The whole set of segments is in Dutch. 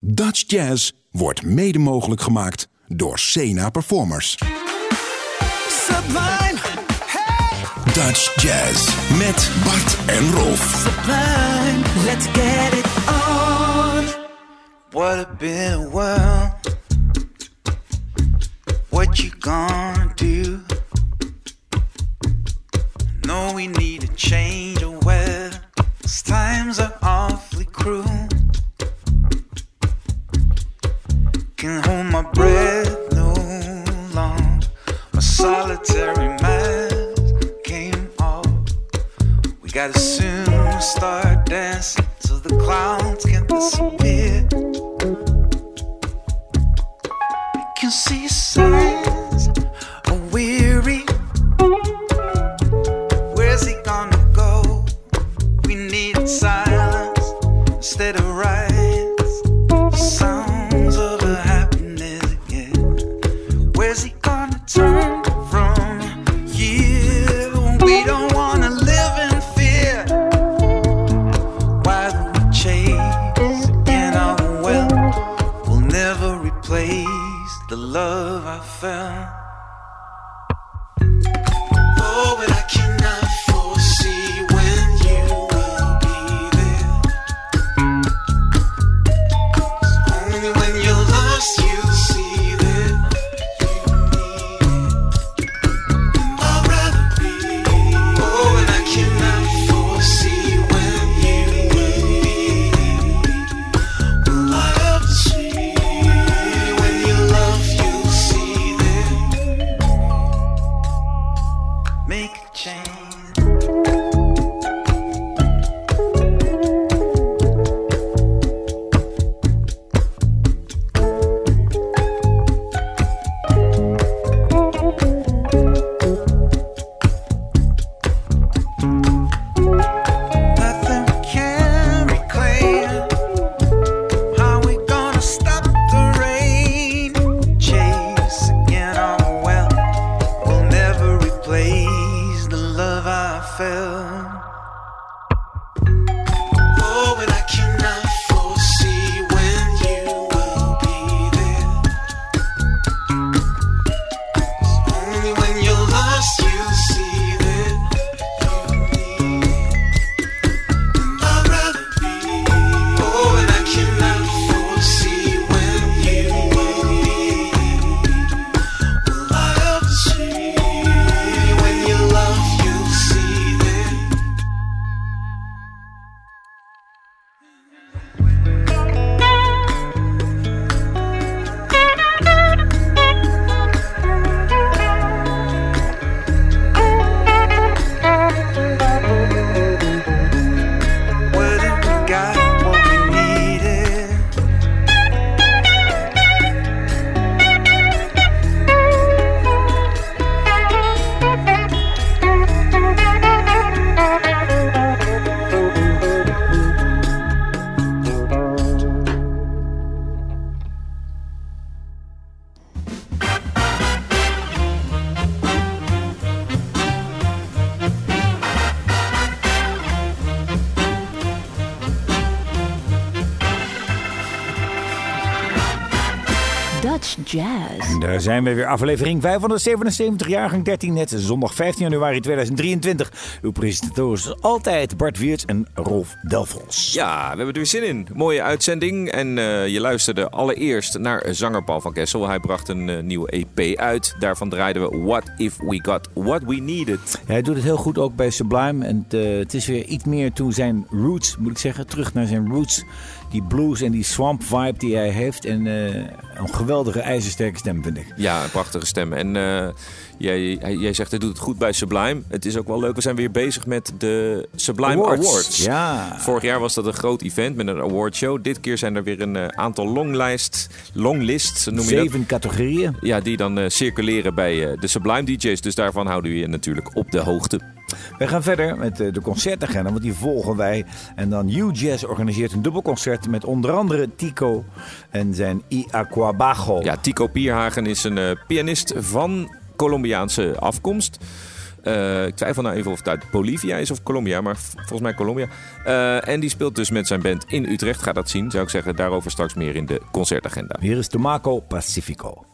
Dutch Jazz wordt mede mogelijk gemaakt door Sena Performers. Sublime, hey, Dutch Jazz met Bart en Rolf. sublime, let's get it on. What a big world. What you gonna do? Know we need a change of weather. 'cause times are awfully cruel. Can hold my breath no longer. My solitary mask came off. We gotta soon start dancing so the clouds can disappear. Can see signs I felt. Yeah. daar zijn we weer, aflevering 577, jaargang 13, net zondag 15 januari 2023. Uw presentatoren is altijd Bart Wiertz en Rolf Delfos. Ja, we hebben er weer zin in. Mooie uitzending. En eh, je luisterde allereerst naar zanger Paul van Kessel. Hij bracht een eh, nieuwe EP uit. Daarvan draaiden we What If We Got What We Needed. Hij doet het heel goed ook bij Sublime. En eh, het is weer iets meer toe zijn roots, moet ik zeggen. Terug naar zijn roots. Die blues en die swamp vibe die hij heeft. En eh, een geweldige ijzersterke stem, vind ik. Ja, een prachtige stem. En eh, jij, hij- jij zegt hij doet het goed bij Sublime. Het is ook wel leuk. We zijn weer bezig met de Sublime Awards. Ja. Vorig jaar was dat een groot event met een awardshow. Dit keer zijn er weer een eh, aantal longlijst, longlists, noem je dat? Zeven categorieën. Ja, die dan eh, circuleren bij eh, de Sublime DJ's. Dus daarvan houden we je natuurlijk op de hoogte. We gaan verder met de concertagenda, want die volgen wij. En dan U-Jazz organiseert een dubbelconcert met onder andere Tico en zijn I Aquabajo. Ja, Tico Pierhagen is een pianist van Colombiaanse afkomst. Eh, ik twijfel nou even of het uit Bolivia is of Colombia, maar volgens mij Colombia. Eh, en die speelt dus met zijn band in Utrecht. Ga dat zien, zou ik zeggen. Daarover straks meer in de concertagenda. Hier is Tomaco Pacifico.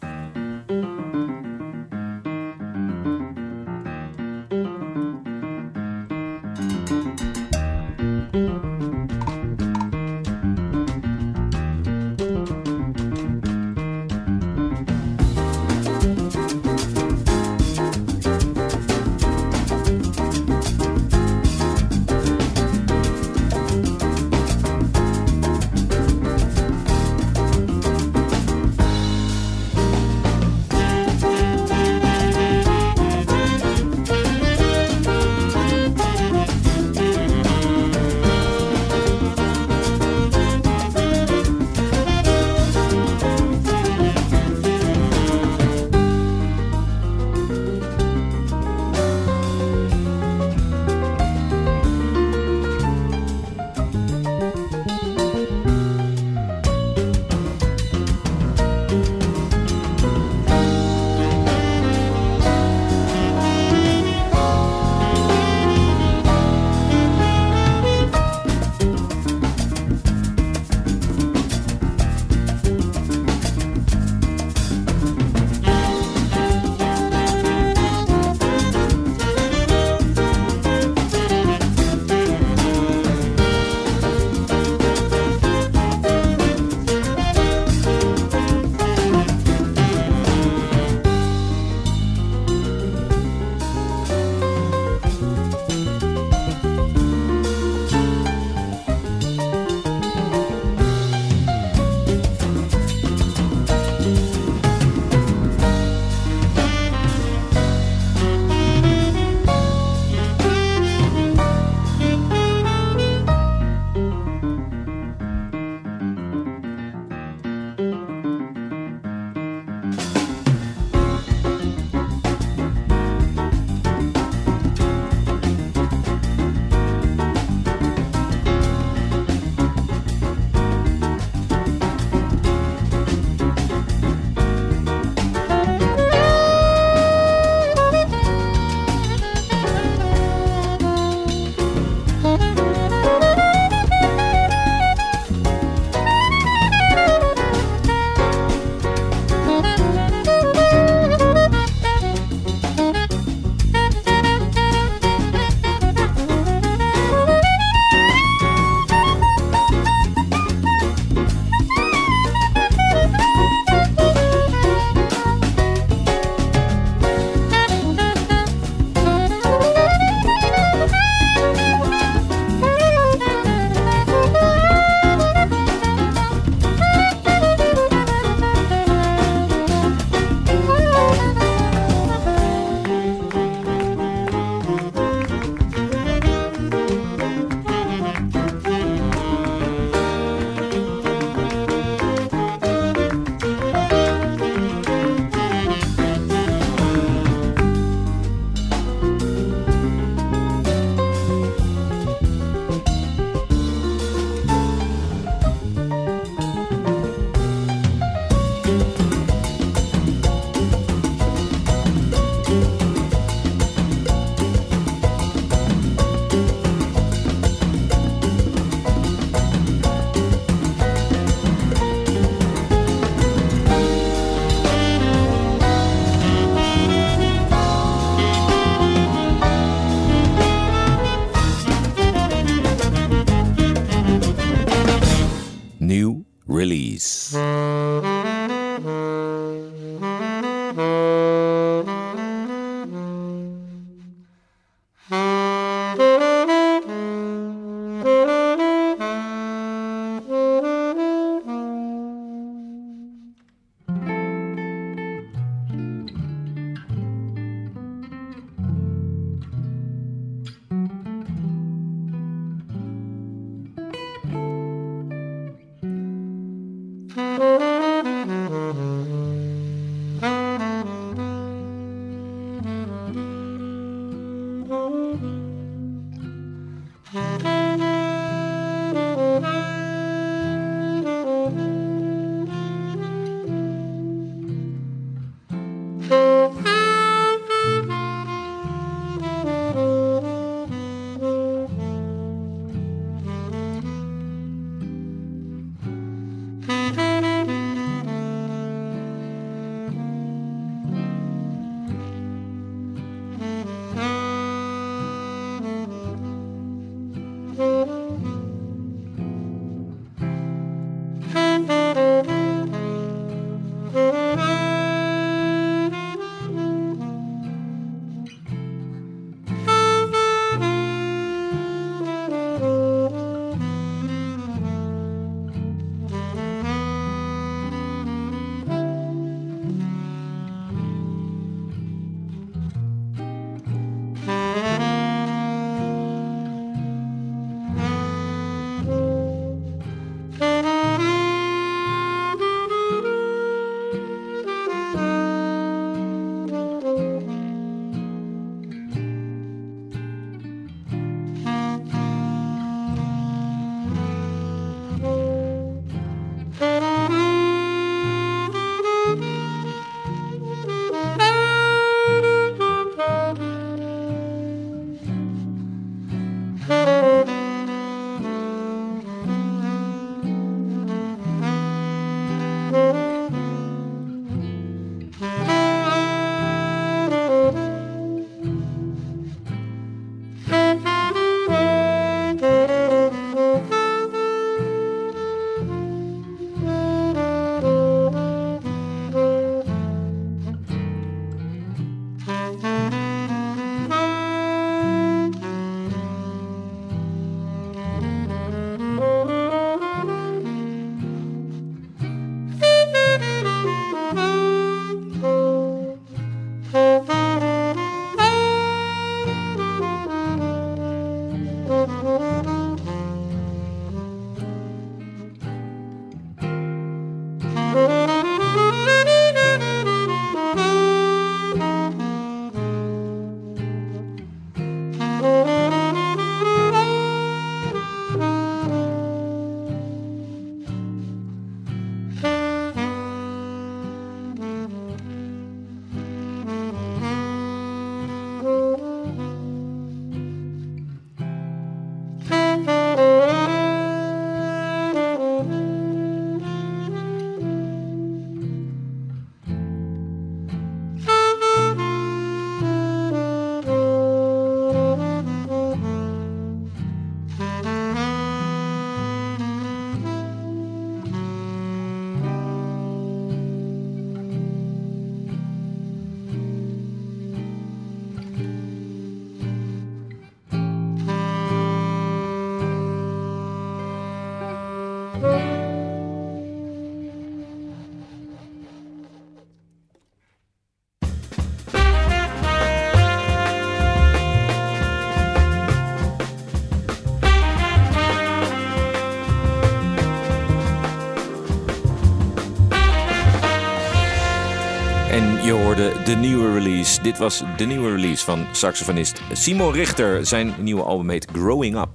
De nieuwe release. Dit was de nieuwe release van saxofonist Simon Richter. Zijn nieuwe album heet Growing Up.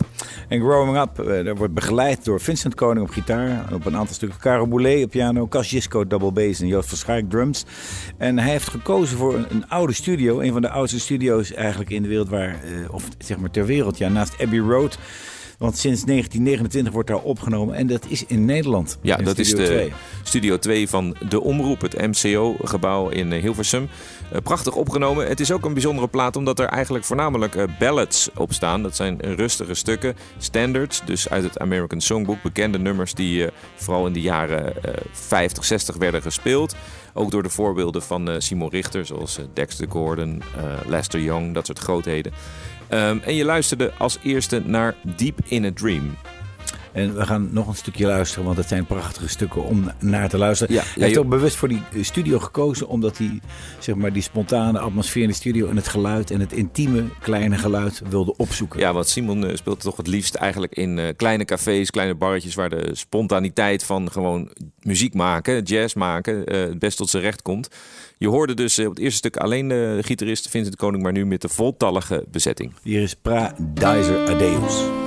En Growing Up eh, wordt begeleid door Vincent Koning op gitaar. Op een aantal stukken Caro op piano. Cas Gisco double bass en Joost van Schaik drums. En hij heeft gekozen voor een, een oude studio. Een van de oudste studio's eigenlijk in de wereld. Waar, eh, of zeg maar ter wereld. Ja, naast Abbey Road. Want sinds 1929 wordt daar opgenomen. En dat is in Nederland. Ja, in dat is de 2. Studio 2 van De Omroep, het MCO-gebouw in eh, Hilversum. Eh, prachtig opgenomen. Het is ook een bijzondere plaat omdat er eigenlijk voornamelijk eh, ballads op staan. Dat zijn rustige stukken, standards, dus uit het American Songbook. Bekende nummers die vooral in de jaren eh, 50, 60 werden gespeeld. Ook door de voorbeelden van Simon Richter, zoals Dexter Gordon, Lester Young, dat soort grootheden. Ehm, en je luisterde als eerste naar Deep in a Dream. En we gaan nog een stukje luisteren, want het zijn prachtige stukken om naar te luisteren. Ja, hij ja, heeft ook bewust voor die studio gekozen, omdat hij zeg maar, die spontane atmosfeer in de studio en het geluid en het intieme kleine geluid wilde opzoeken. Ja, want Simon eh, speelt toch het liefst eigenlijk in eh, kleine cafés, kleine barretjes waar de spontaniteit van gewoon muziek maken, jazz maken, eh, het best tot zijn recht komt. Je hoorde dus eh, op het eerste stuk alleen de gitarist Vincent Koning, maar nu met de voltallige bezetting. Hier is Pra Dizer Adeus.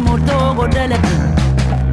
moto go delete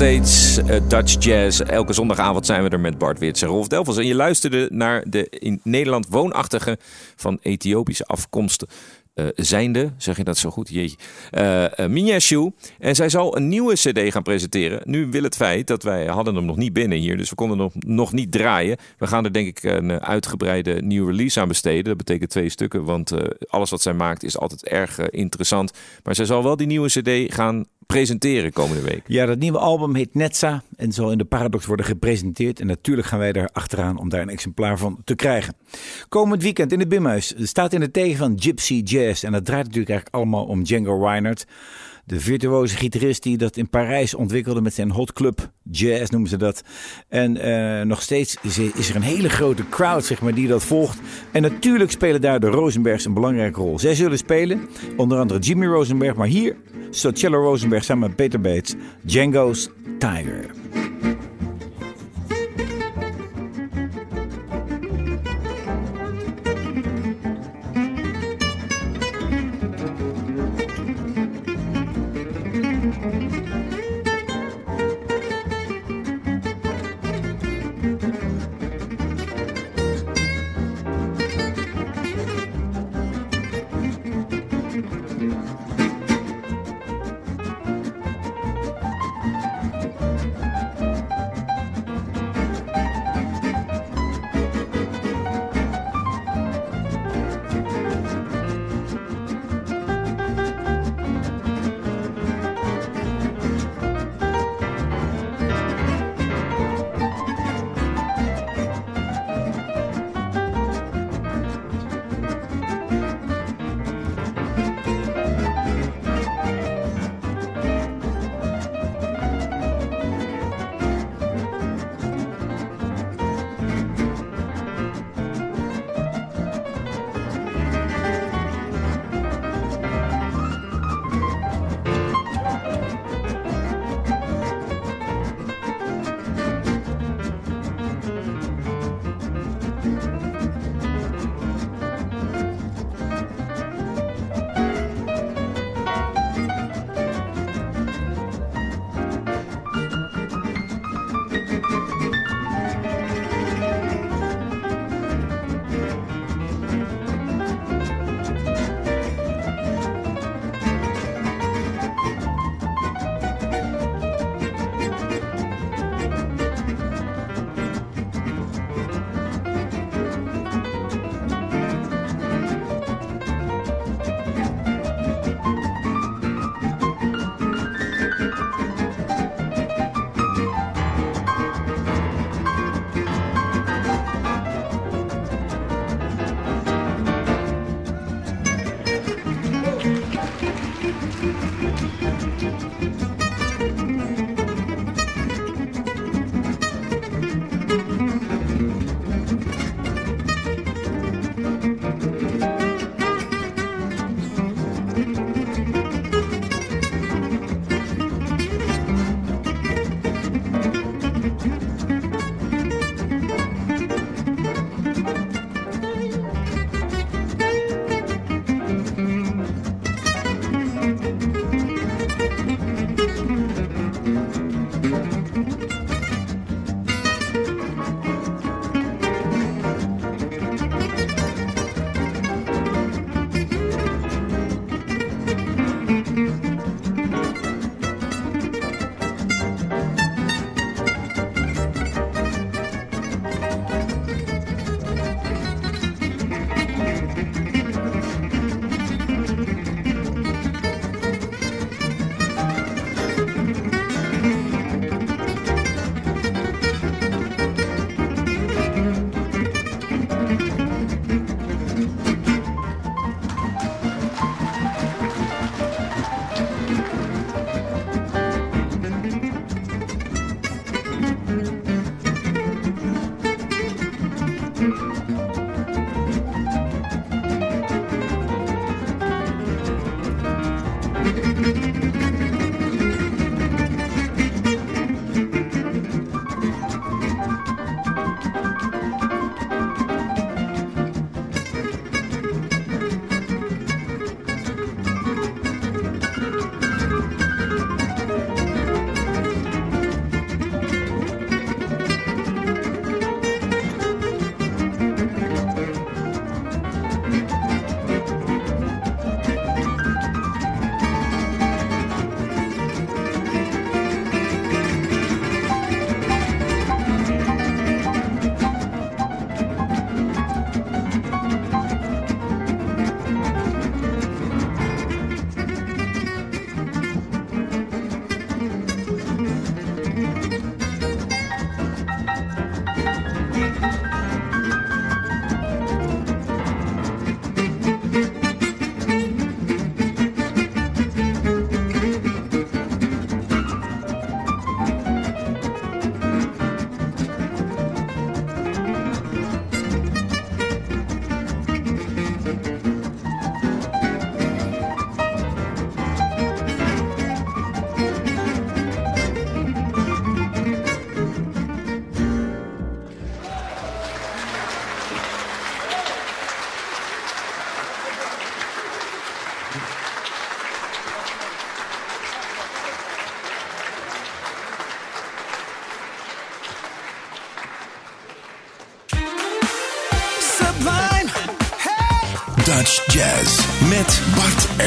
steeds eh, Dutch Jazz. Elke zondagavond zijn we er met Bart Wits en Rolf Delvels. En je luisterde naar de in Nederland woonachtige van Ethiopische afkomst eh, zijnde, zeg je dat zo goed? Jeetje. Eh uh. En zij zal een nieuwe cd gaan presenteren. Nu wil het feit dat wij hadden hem nog niet binnen hier, dus we konden hem nog, nog niet draaien. We gaan er denk ik een uitgebreide nieuwe release aan besteden. Dat betekent twee stukken, want alles wat zij maakt is altijd erg interessant. Maar zij zal wel die nieuwe cd gaan presenteren komende week. Ja, dat nieuwe album heet Netza en zal in de Paradox worden gepresenteerd. En natuurlijk gaan wij daar achteraan om daar een exemplaar van te krijgen. Komend weekend in het Bimhuis staat in het tegen van Gypsy Jazz. En dat draait natuurlijk eigenlijk allemaal om Django Reinhardt. De virtuoze gitarist die dat in Parijs ontwikkelde met zijn hot club jazz noemen ze dat. En uh, nog steeds is, er een hele grote crowd zeg maar, die dat volgt. En natuurlijk spelen daar de Rosenbergs een belangrijke rol. Zij zullen spelen, onder andere Jimmy Rosenberg, maar hier Socello Rosenberg samen met Peter Bates, Django's Tiger.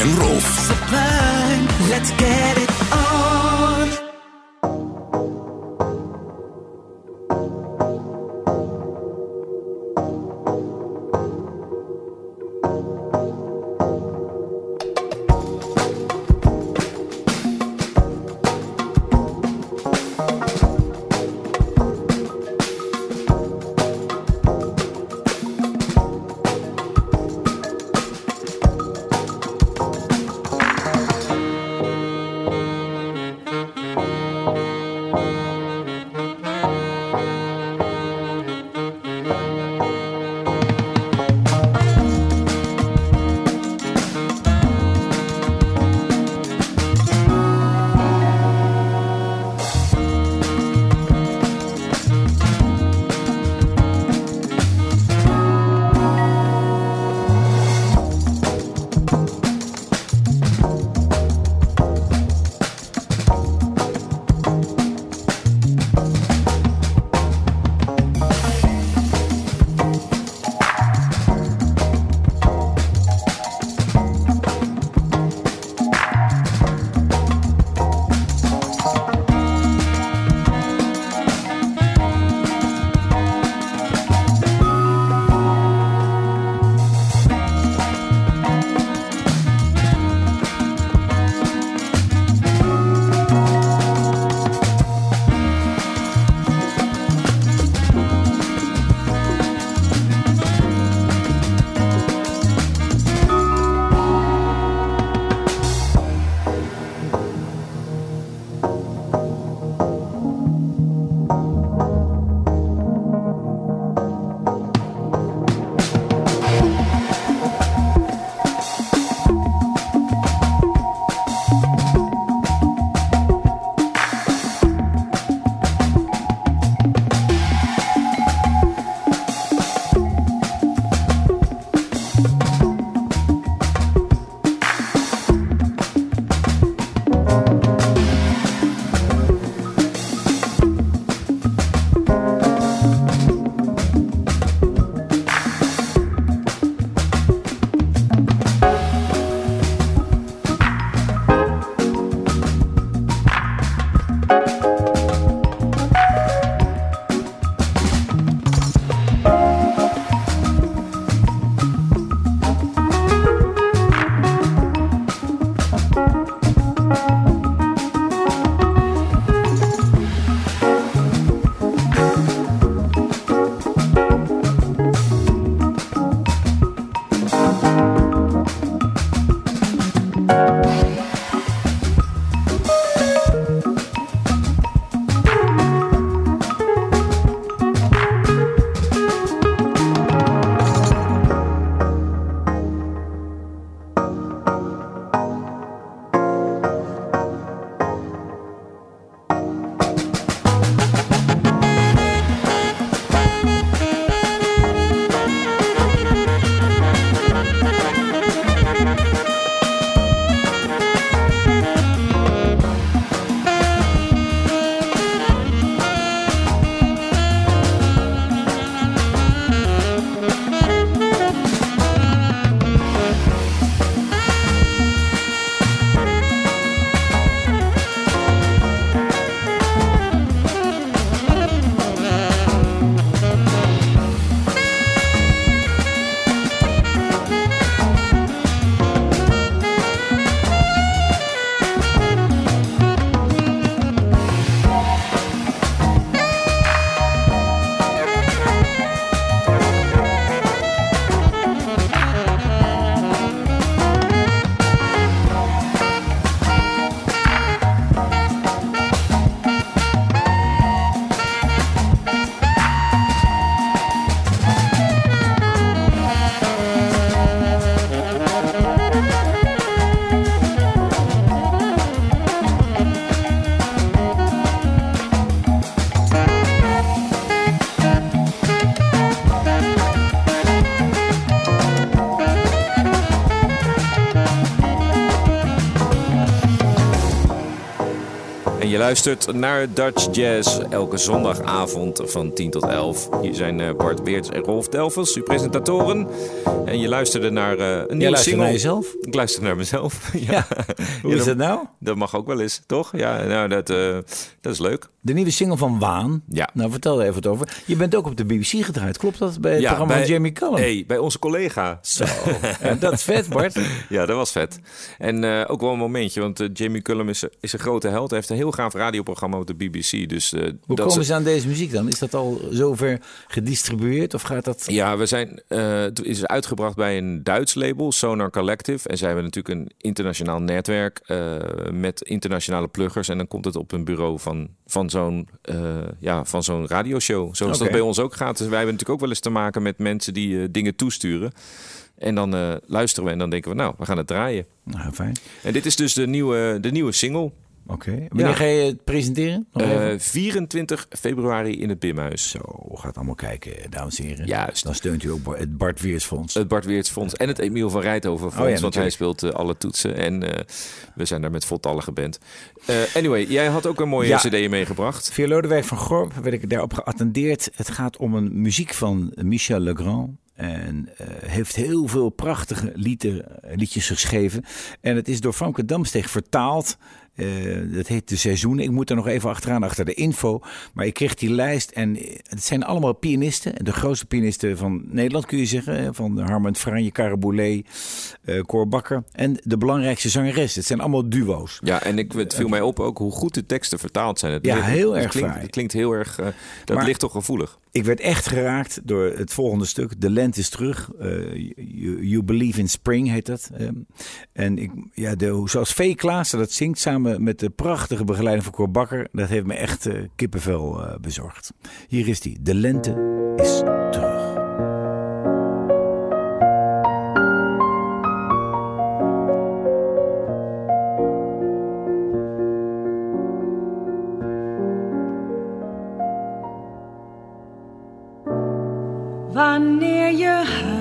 En Rolf. Let's get luistert naar Dutch Jazz elke zondagavond van 10 tot 11. Hier zijn eh, Bart Weerts en Rolf Delvers, uw presentatoren. En je luisterde naar eh, een nieuwe single. naar jezelf? Ik luister naar mezelf. ja. Ja. Hoe is dat- dat nou? Dat mag ook wel eens, toch? Ja, nou, dat, eh, dat is leuk. De nieuwe single van Waan. Ja. Nou, vertel er even wat over. Je bent ook op de BBC gedraaid. Klopt dat bij het ja, programma bij, Jamie Cullum? Hey, bij onze collega. Zo. Ja, dat is vet, Bart. Ja, dat was vet. En eh, ook wel een momentje, want eh, Jamie Cullum is, is een grote held. Hij heeft een heel gaaf radioprogramma op de BBC. Dus, eh, Hoe dat komen ze aan deze muziek dan? Is dat al zover gedistribueerd of gaat dat... Ja, we zijn, het is uitgebracht bij een Duits label, Sonar Collective. En zij hebben natuurlijk een internationaal netwerk met internationale pluggers. En dan komt het op een bureau van, van zo'n eh, ja, van zo'n radioshow. Zoals dat bij ons ook gaat. Dus wij hebben natuurlijk ook wel eens te maken met mensen die eh, dingen toesturen. En dan eh, luisteren we en dan denken we, nou, we gaan het draaien. Nou, fijn. En dit is dus de nieuwe, de nieuwe single. Oké. Wanneer Ja. ga je het presenteren? Even? Eh 24 februari in het Bimhuis. Zo, gaat allemaal kijken, dames en heren. Juist. Dan steunt u ook het Bart Weersfonds. Het Bart Weerts Fonds en het Emiel van Rijthoven Fonds. Oh ja, want hij speelt eh, alle toetsen. En eh, we zijn daar met voltallige band. Anyway, jij had ook een mooie Ja. cd meegebracht. Via Lodewijk van Gorp werd ik daarop geattendeerd. Het gaat om een muziek van Michel Legrand. En eh, heeft heel veel prachtige lieder, liedjes geschreven. En het is door Famke Damsteeg vertaald. Eh, dat heet De Seizoenen. Ik moet er nog even achteraan, achter de info. Maar ik kreeg die lijst en eh, het zijn allemaal pianisten. De grootste pianisten van Nederland kun je zeggen. Van Harmond Franje, Cara Boulet, eh Cor Bakker. En de belangrijkste zangeres. Het zijn allemaal duo's. Ja, en ik, het viel mij op ook hoe goed de teksten vertaald zijn. Het Ja, ligt- heel het erg klinkt. Het klinkt heel erg... dat Maar- ligt toch gevoelig. Ik werd echt geraakt door het volgende stuk. De lente is terug. Eh, you, Believe in Spring heet dat. En ik, ja, de, zoals Vee Klaassen dat zingt samen met de prachtige begeleiding van Cor Bakker. Dat heeft me echt eh, kippenvel eh, bezorgd. Hier is die. De lente is Wanneer je huivert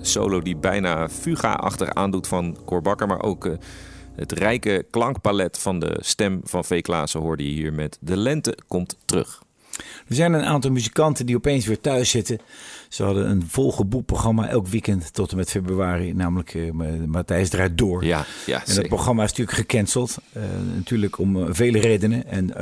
solo die bijna fuga-achtig aandoet van Cor Bakker, maar ook eh, het rijke klankpalet van de stem van V. Klaassen hoorde je hier met De Lente komt terug. Er zijn een aantal muzikanten die opeens weer thuis zitten. Ze hadden een volgeboekt programma elk weekend tot en met februari. Namelijk eh, Matthijs draait door. Ja, ja En dat zeker. programma is natuurlijk gecanceld. Eh, natuurlijk om eh, vele redenen. En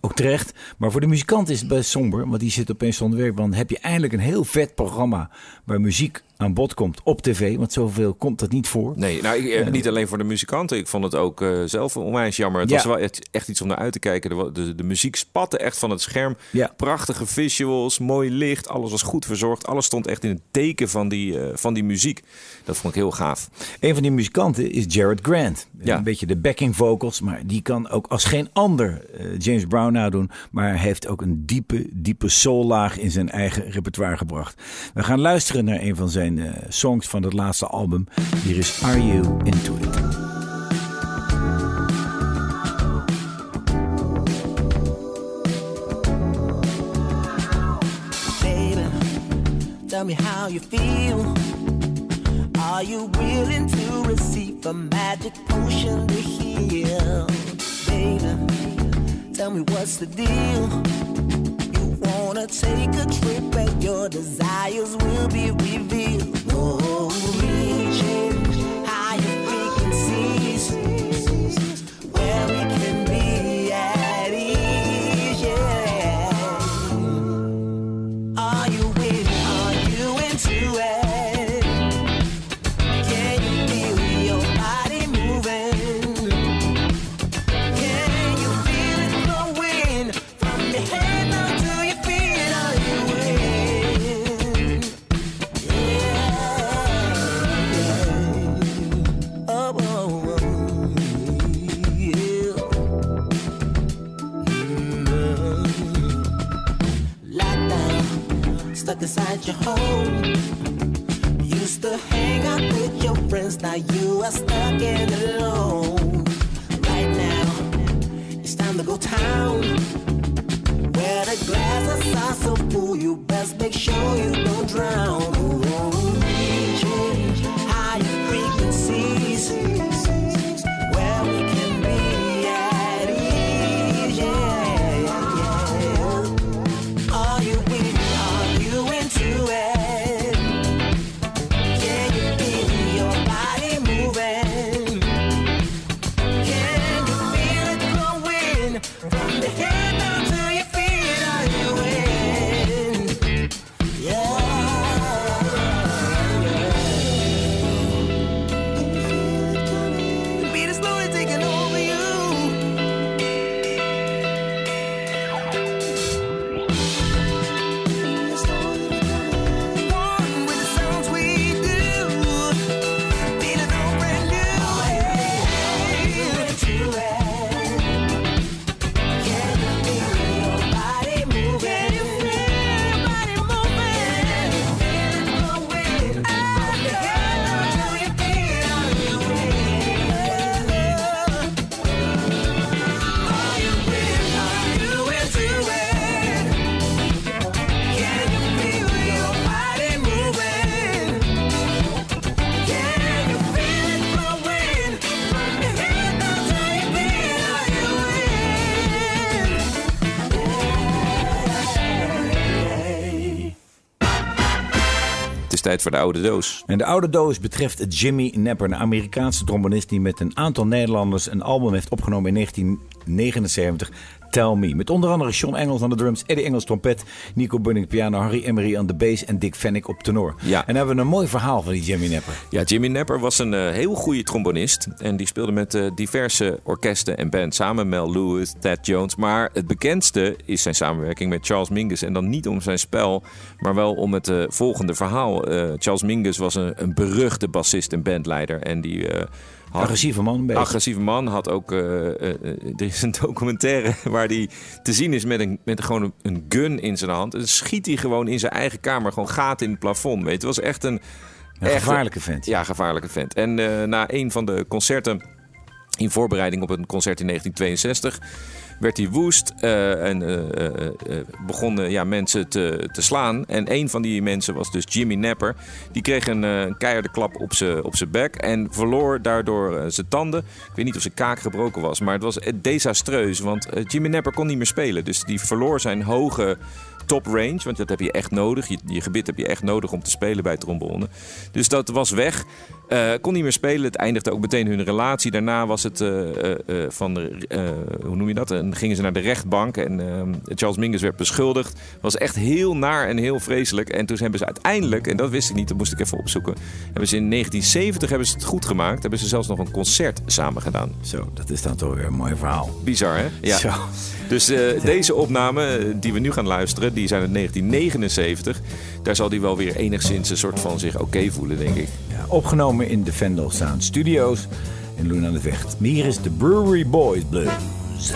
ook terecht. Maar voor de muzikant is het best somber. Want die zit opeens zonder werk. Want dan heb je eindelijk een heel vet programma. Waar muziek aan bod komt op tv. Want zoveel komt dat niet voor. Nee, nou, ik, niet alleen voor de muzikanten. Ik vond het ook eh, zelf onwijs jammer. Het Ja. was wel echt, echt iets om naar uit te kijken. De, wa- de, de muziek spatte echt van het scherm. Ja. Prachtige visuals, mooi licht. Alles was goed verzorgd. Alles stond echt in het teken van die, eh, van die muziek. Dat vond ik heel gaaf. Een van die muzikanten is Jared Grant. Ja. Een beetje de backing vocals, maar die kan ook als geen ander eh, James Brown nadoen. Maar hij heeft ook een diepe, diepe soullaag in zijn eigen repertoire gebracht. We gaan luisteren naar een van zijn eh, songs van het laatste album. Hier is Are You Into It? Tell me how you feel. Are you willing to receive a magic potion to heal? Baby, tell me what's the deal. You wanna take a trip and your desires will be revealed. Oh, reaching higher frequencies where we can stuck inside your home. Used to hang out with your friends, now you are stuck in alone. Right now, it's time to go town. Where the glasses are so full, you best make sure you don't drown. Oh, reaching higher frequencies tijd voor de oude doos. En de oude doos betreft Jimmy Napper, een Amerikaanse trombonist die met een aantal Nederlanders een album heeft opgenomen in 1979. Tell Me. Met onder andere Sean Engels aan de drums, Eddie Engels trompet, Nico Bunning piano, Harry Emery aan de bass en Dick Fennick op tenor. Ja. En dan hebben we een mooi verhaal van die Jimmy Napper. Ja, Jimmy Napper was een eh, heel goede trombonist. En die speelde met eh, diverse orkesten en bands samen. Mel Lewis, Thad Jones. Maar het bekendste is zijn samenwerking met Charles Mingus. En dan niet om zijn spel, maar wel om het eh, volgende verhaal. Charles Mingus was een, een beruchte bassist en bandleider. En die... had- Agressieve man, een beetje. agressieve man. Had ook, eh, eh, eh, er is een documentaire waar hij te zien is met, een, met gewoon een, een gun in zijn hand. En dan schiet hij gewoon in zijn eigen kamer gewoon gaten in het plafond. Weet je. Het was echt een... Een echt- gevaarlijke vent. Ja, gevaarlijke vent. En na een van de concerten in voorbereiding op een concert in 1962 werd hij woest eh, en eh, eh, begonnen ja, mensen te, te slaan. En een van die mensen was dus Jimmy Napper. Die kreeg een, keiharde klap op zijn op bek en verloor daardoor zijn tanden. Ik weet niet of zijn kaak gebroken was, maar het was desastreus. Want Jimmy Napper kon niet meer spelen. Dus die verloor zijn hoge top range, want dat heb je echt nodig. Je, je gebit heb je echt nodig om te spelen bij trombone. Dus dat was weg. Eh, kon niet meer spelen. Het eindigde ook meteen hun relatie. Daarna was het eh, eh, van de, hoe noem je dat? En gingen ze naar de rechtbank en Charles Mingus werd beschuldigd. Was echt heel naar en heel vreselijk. En toen hebben ze uiteindelijk, en dat wist ik niet, dat moest ik even opzoeken. Hebben ze in 1970 hebben ze het goed gemaakt. Hebben ze zelfs nog een concert samen gedaan. Zo, dat is dan toch weer een mooi verhaal. Bizar, hè? Ja. Zo. Dus deze opname die we nu gaan luisteren, die zijn uit 1979. Daar zal hij wel weer enigszins een soort van zich oké voelen, denk ik. Ja, opgenomen in de Vendel Sound Studios in Loen aan de Vecht. Hier is de Brewery Boys Blues.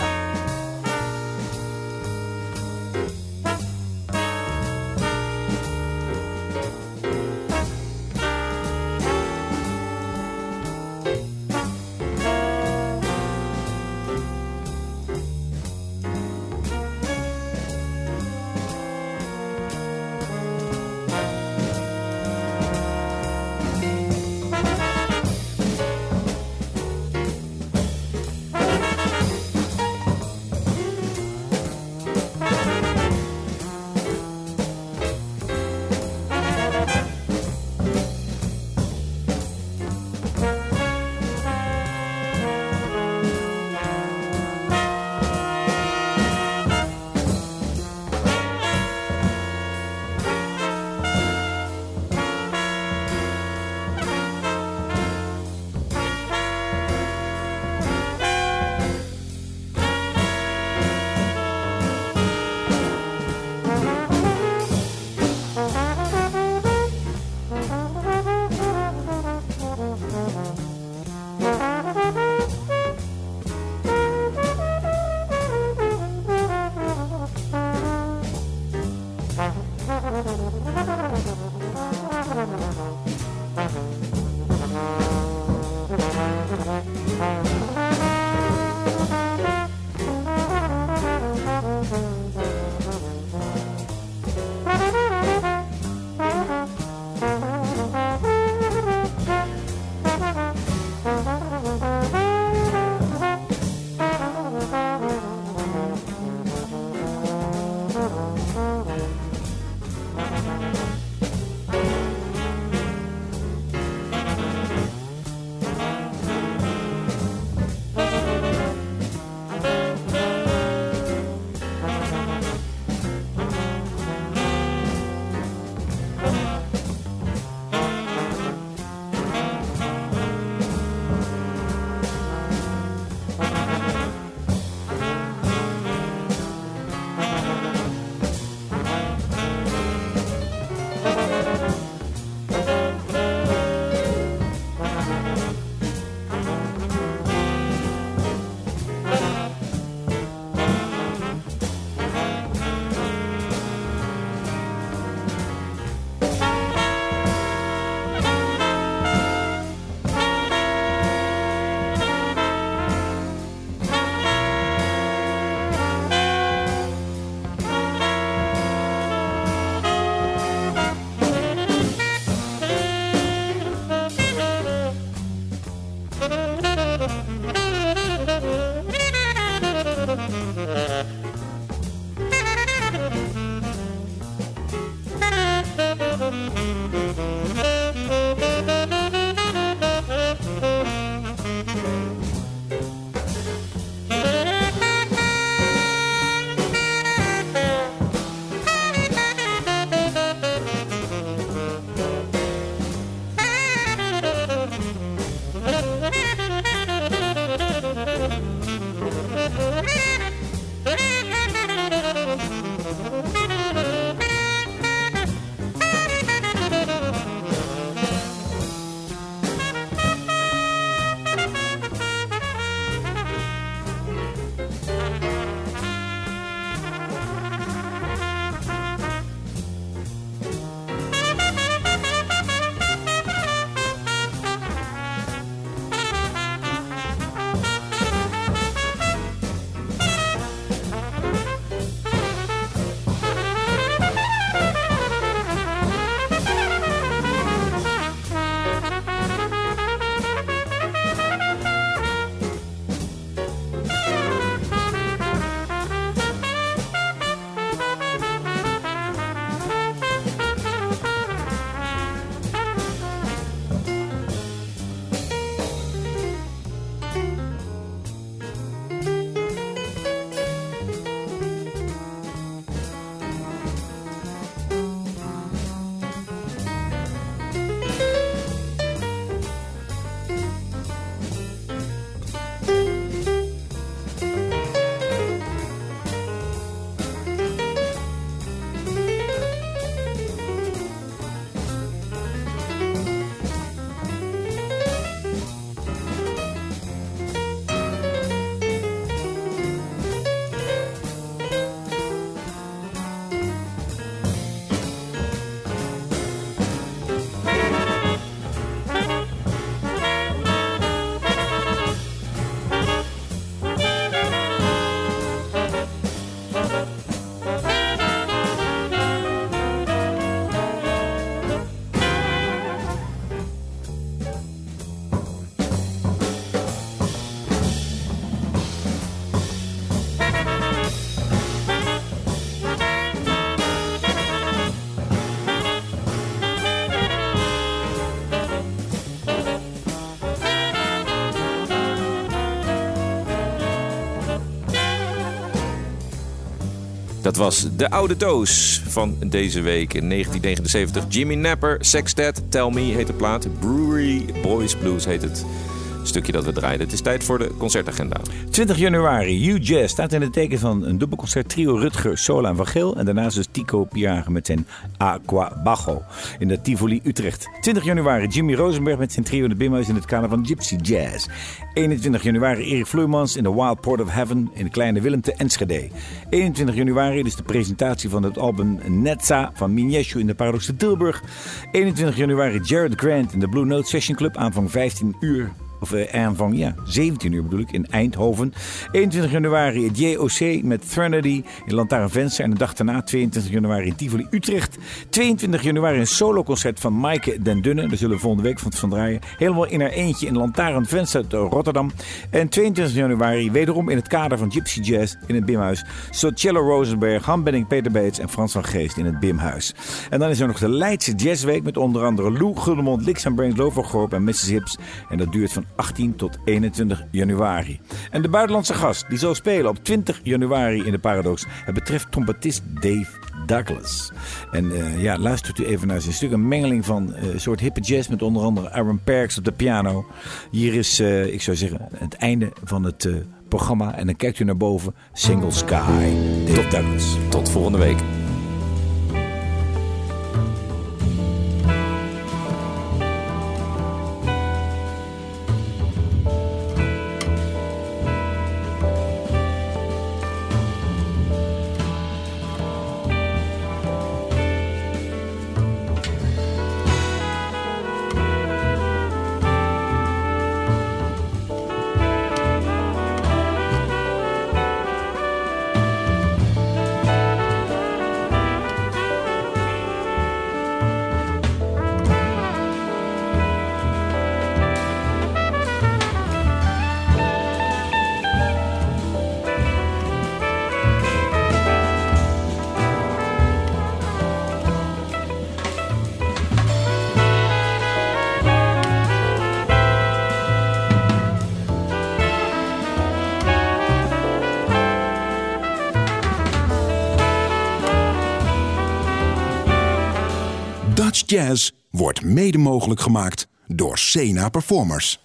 Dat was de oude doos van deze week in 1979. Jimmy Napper, Sextet, Tell Me heet de plaat. Brewery Boys Blues heet het stukje dat we draaiden. Het is tijd voor de concertagenda. 20 januari, U-Jazz staat in het teken van een dubbelconcert trio Rutger, Sola en Van Geel. En daarnaast dus Tico Piagen met zijn Aqua Bajo in de Tivoli Utrecht. 20 januari, Jimmy Rosenberg met zijn trio de Bimhuis in het kader van Gypsy Jazz. 21 januari, Erik Vloeimans in de Wild Port of Heaven in de Kleine Willem te Enschede. 21 januari dus de presentatie van het album Netza van Mineshu in de Paradox te Tilburg. 21 januari, Jared Grant in de Blue Note Session Club aanvang 15 uur. Of eh, aanvang, ja, 17 uur bedoel ik, in Eindhoven. 21 januari het JOC met Threnody in Lantaarnvenster. En de dag daarna, 22 januari in Tivoli Utrecht. 22 januari een soloconcert van Maaike den Dunne. Daar zullen we volgende week van, van draaien. Helemaal in haar eentje in Lantaarnvenster te Rotterdam. En 22 januari wederom in het kader van Gypsy Jazz in het Bimhuis. Socello Rosenberg, Han Benning, Peter Beets en Frans van Geest in het Bimhuis. En dan is er nog de Leidse Jazzweek met onder andere Lou Guldemond, Lix en Brains Lovergorp en Mrs. Hips. En dat duurt van 18 tot 21 januari. En de buitenlandse gast die zal spelen op 20 januari in de Paradox. Het betreft trompetist Dave Douglas. En eh, ja, luistert u even naar zijn stuk. Een mengeling van eh, een soort hippe jazz met onder andere Aaron Parks op de piano. Hier is, eh, ik zou zeggen, het einde van het programma. En dan kijkt u naar boven. Single Sky. Dave Douglas. Tot volgende week. Gemaakt door Sena Performers.